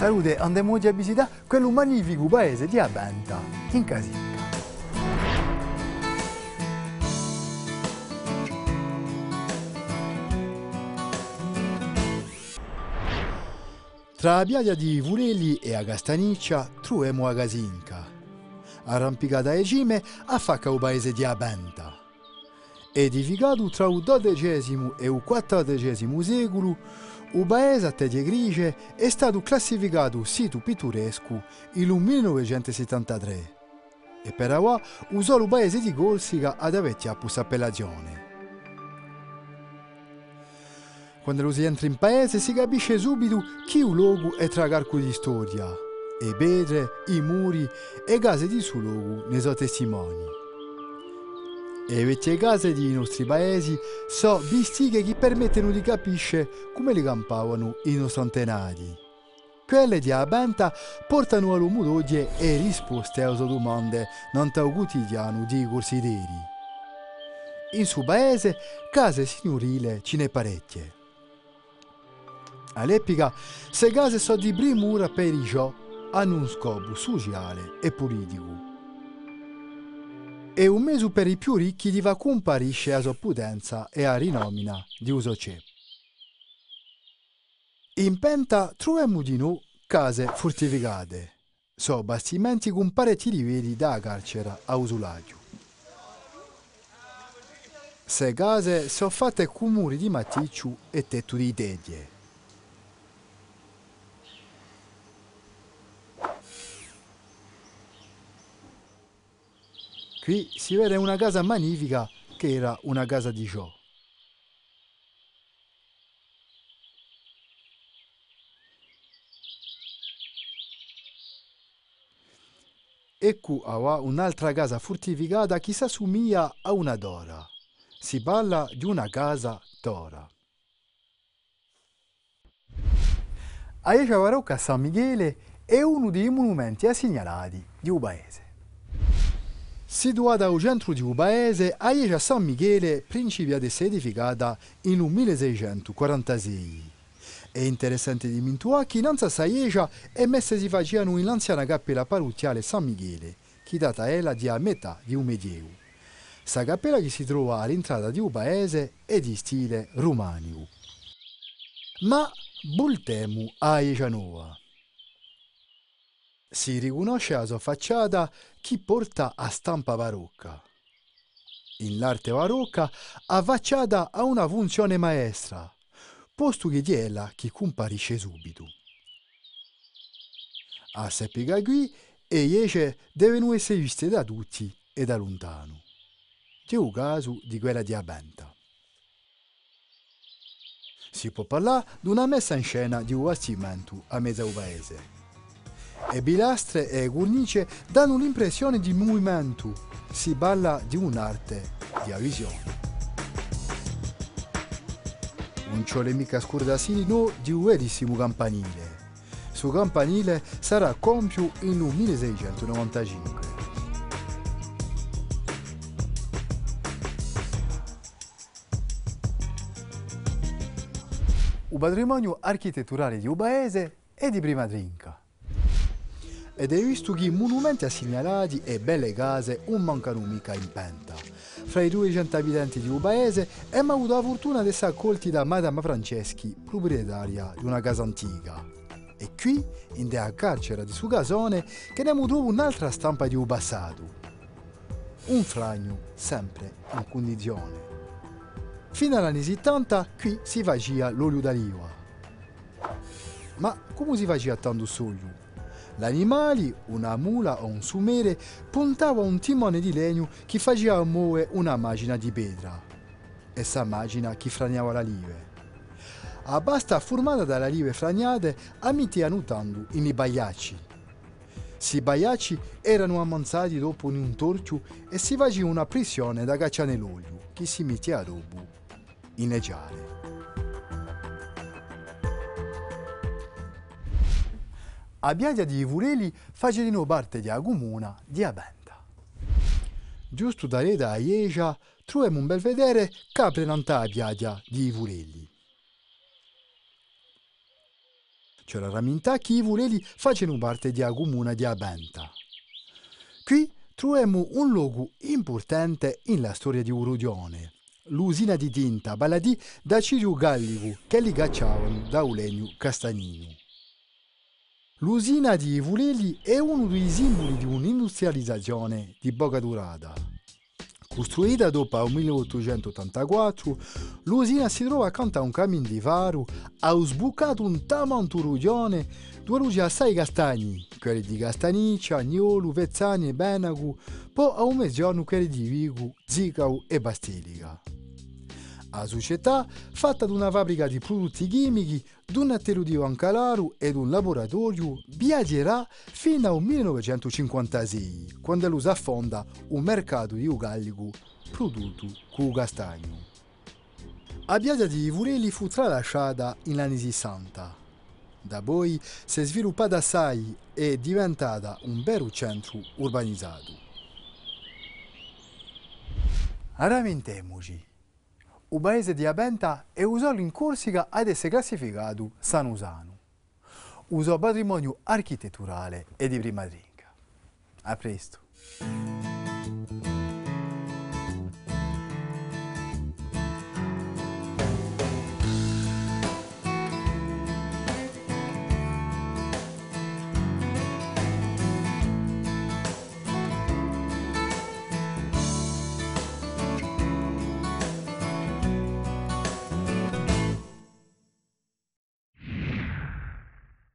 Salute, andiamo oggi a visitare quello magnifico paese di Abenta, in Casinca. Tra la piaggia di Vurelli e a Castaniccia troviamo a Casinca, arrampicata a cime a facca il paese di Abenta. Edificato tra il XII e il XIV secolo, il paese a teglie grigie è stato classificato sito pittoresco nel 1973 e per ora il solo paese di Corsica ad avere questa appellazione. Quando si entra in paese si capisce subito che il luogo è tragarco di storia. E pietre, i muri e case di suo luogo ne sono testimoni. E le vecchie case dei nostri paesi sono vestiche che permettono di capire come li campavano i nostri antenati. Quelle di Abenta portano all'uomo d'oggi e risposte alle domande non quotidiano di corsideri. In suo paese case signorile ce ne parecchie. All'epoca, se case sono di primura per i ciò hanno un scopo sociale e politico. E un mese per i più ricchi di va comparisce a sua potenza e a rinomina di uso c'è. In Penta troviamo di noi case fortificate. So bastimenti con parecchi livelli da carcera a usulaggio. Se case sono fatte con muri di maticcio e tetto di teglie. Qui si vede una casa magnifica che era una casa di Gio. Ecco un'altra casa fortificata che si assomiglia a una dora. Si parla di una casa dora. A Iacia Varocca San Michele è uno dei monumenti assegnalati di un paese. Situata al centro di un paese, a Iacia San Michele principia ad essere edificata in 1646. È interessante di mintuare che innanzi a Iacia è messa si facevano in l'anziana cappella parrocchiale San Michele, che data ella di a metà di un medioevo. Questa cappella che si trova all'entrata di un paese è di stile romanico. Ma voltemo a Iacia Nuova. Si riconosce la sua facciata chi porta a stampa barocca. In l'arte barocca, a facciata ha una funzione maestra, posto che di ella chi comparisce subito. A seppica qui e invece devono essere viste da tutti e da lontano. C'è un caso di quella di Abenta. Si può parlare di una messa in scena di un bastimento a mezzo paese. E pilastre e cornice danno l'impressione di movimento. Si parla di un'arte di visione. Non c'è mica scordasini no di un verissimo campanile. Su campanile sarà compio in 1695. Il patrimonio architetturale di un paese è di prima trinca. Ed è visto che monumenti assegnalati e belle case non mancano mica in penta. Fra i 200 abitanti di un paese abbiamo avuto la fortuna di essere accolti da Madame Franceschi, proprietaria di una casa antica. E qui, in dea carcera di suo casone, che abbiamo trovato un'altra stampa di un passato. Un fragno sempre in condizione. Fino agli anni 70 qui si faceva l'olio d'oliva. Ma come si faceva tanto solio? Gli animali, una mula o un sumere, puntava un timone di legno che faceva muovere una macina di pietra. Essa macina che franiava la live. A basta formata dalle live fragnate amitia nuotando in bagliacci. Si bagliacci erano ammansati dopo un torchio e si faceva una pressione da cacciare nell'olio che si metteva dopo in leggiare. A Biaglia di Vureli face di nuovo parte della comuna di Abenta. Giusto da Reda a Iecia troviamo un bel vedere che apre la Biaglia di cioè la ramintà che i vuleli facciano parte della comune di Abenta. Qui troviamo un luogo importante nella storia di Urudione, l'usina di tinta baladì da Cirio Galligu che li cacciavano da Eulenio Castagnino. L'usina di Vuleli è uno dei simboli di un'industrializzazione di poca durata. Costruita dopo il 1884, l'usina si trova accanto a un cammino di faro, ha sbucato un tamanto rugione, due luci assai castagni, quelli di Castaniccia, Agnolo, Vezzani e Benagu, poi a un mezzogiorno quelli di Vigu, Zicau e Bastilica. La società, fatta da una fabbrica di prodotti chimici, di un attello di Ancalaru e di un laboratorio, viaggerà fino al 1956, quando lo affonda un mercato di ugallico prodotto con castagno. La piazza di Vureli fu tralasciata in anni 60. Da poi si è sviluppata assai e è diventata un vero centro urbanizzato. Ramentiamoci. Il paese di Abenta è usato in Corsica ad essere classificato San Usano. Uso patrimonio architetturale e di prima drinka. A presto.